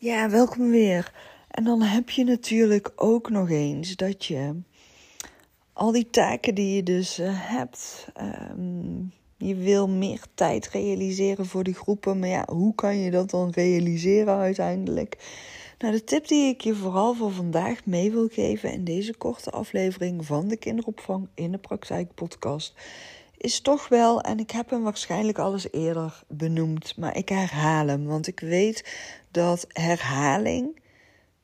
Ja, welkom weer. En dan heb je natuurlijk ook nog eens dat je al die taken die je dus uh, hebt. Um, je wil meer tijd realiseren voor die groepen. Maar ja, hoe kan je dat dan realiseren uiteindelijk? Nou, de tip die ik je vooral voor vandaag mee wil geven in deze korte aflevering van de kinderopvang in de praktijk podcast is toch wel, en ik heb hem waarschijnlijk al eens eerder benoemd, maar ik herhaal hem, want ik weet dat herhaling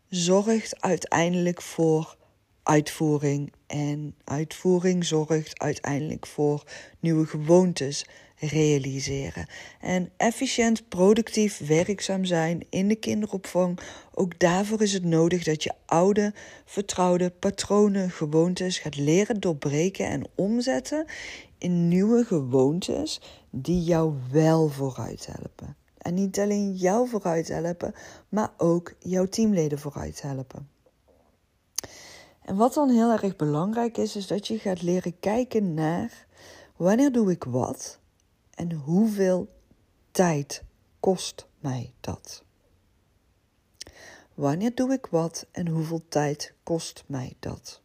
zorgt uiteindelijk voor uitvoering. En uitvoering zorgt uiteindelijk voor nieuwe gewoontes realiseren. En efficiënt, productief, werkzaam zijn in de kinderopvang. Ook daarvoor is het nodig dat je oude, vertrouwde patronen, gewoontes gaat leren doorbreken en omzetten in nieuwe gewoontes die jou wel vooruit helpen. En niet alleen jou vooruit helpen, maar ook jouw teamleden vooruit helpen. En wat dan heel erg belangrijk is, is dat je gaat leren kijken naar wanneer doe ik wat en hoeveel tijd kost mij dat. Wanneer doe ik wat en hoeveel tijd kost mij dat?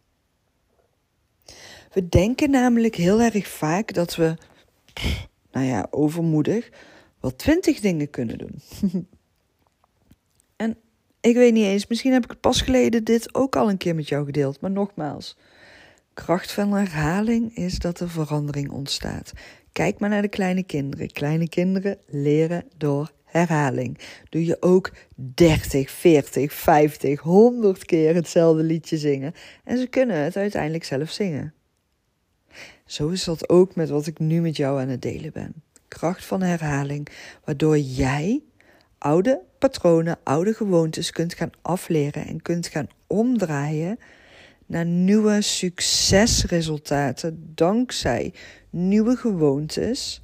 We denken namelijk heel erg vaak dat we, nou ja, overmoedig, wel twintig dingen kunnen doen. en ik weet niet eens, misschien heb ik het pas geleden dit ook al een keer met jou gedeeld. Maar nogmaals, kracht van herhaling is dat er verandering ontstaat. Kijk maar naar de kleine kinderen. Kleine kinderen leren door herhaling. Doe je ook 30, 40, 50, 100 keer hetzelfde liedje zingen. En ze kunnen het uiteindelijk zelf zingen. Zo is dat ook met wat ik nu met jou aan het delen ben. Kracht van herhaling, waardoor jij oude patronen, oude gewoontes kunt gaan afleren en kunt gaan omdraaien naar nieuwe succesresultaten dankzij nieuwe gewoontes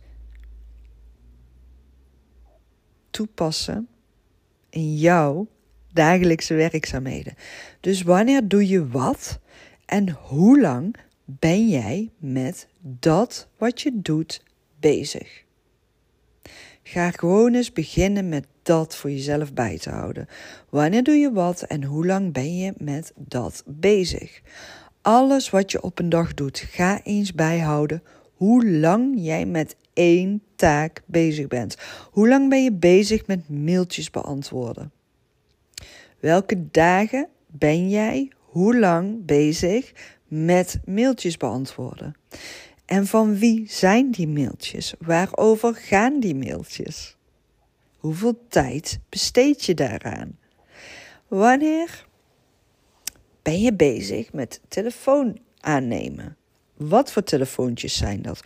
toepassen in jouw dagelijkse werkzaamheden. Dus wanneer doe je wat en hoe lang ben jij met dat wat je doet bezig? Ga gewoon eens beginnen met dat voor jezelf bij te houden. Wanneer doe je wat en hoe lang ben je met dat bezig? Alles wat je op een dag doet, ga eens bijhouden hoe lang jij met één taak bezig bent. Hoe lang ben je bezig met mailtjes beantwoorden? Welke dagen ben jij hoe lang bezig met mailtjes beantwoorden? En van wie zijn die mailtjes? Waarover gaan die mailtjes? Hoeveel tijd besteed je daaraan? Wanneer ben je bezig met telefoon aannemen? Wat voor telefoontjes zijn dat?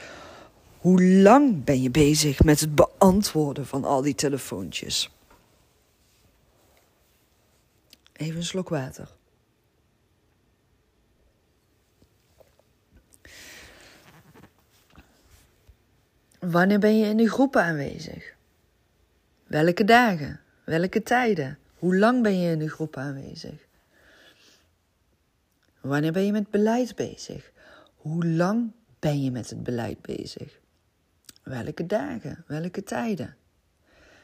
Hoe lang ben je bezig met het beantwoorden van al die telefoontjes? Even een slok water. Wanneer ben je in die groepen aanwezig? Welke dagen? Welke tijden? Hoe lang ben je in die groep aanwezig? Wanneer ben je met beleid bezig? Hoe lang ben je met het beleid bezig? Welke dagen? Welke tijden?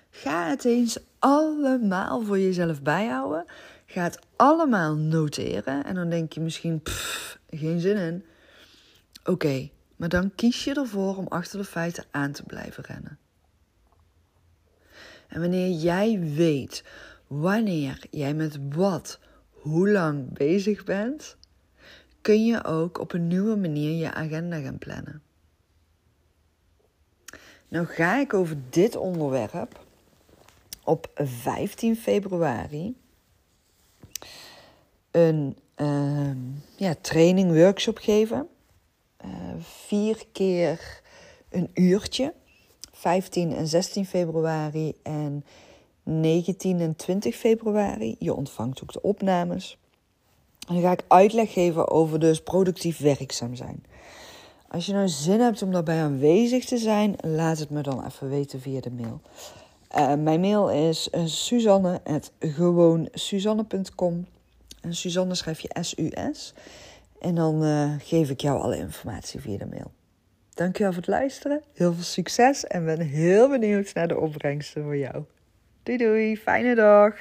Ga het eens allemaal voor jezelf bijhouden. Ga het allemaal noteren. En dan denk je misschien, pff, geen zin in. Oké, maar dan kies je ervoor om achter de feiten aan te blijven rennen. En wanneer jij weet wanneer jij met wat, hoe lang bezig bent, kun je ook op een nieuwe manier je agenda gaan plannen. Nou ga ik over dit onderwerp op 15 februari een uh, ja, training workshop geven. Vier keer een uurtje. 15 en 16 februari en 19 en 20 februari. Je ontvangt ook de opnames. En dan ga ik uitleg geven over dus productief werkzaam zijn. Als je nou zin hebt om daarbij aanwezig te zijn, laat het me dan even weten via de mail. Uh, mijn mail is uh, suzanne.gewoonsuzanne.com En Suzanne schrijf je S-U-S. En dan uh, geef ik jou alle informatie via de mail. Dankjewel voor het luisteren. Heel veel succes en ben heel benieuwd naar de opbrengsten voor jou. Doei doei, fijne dag.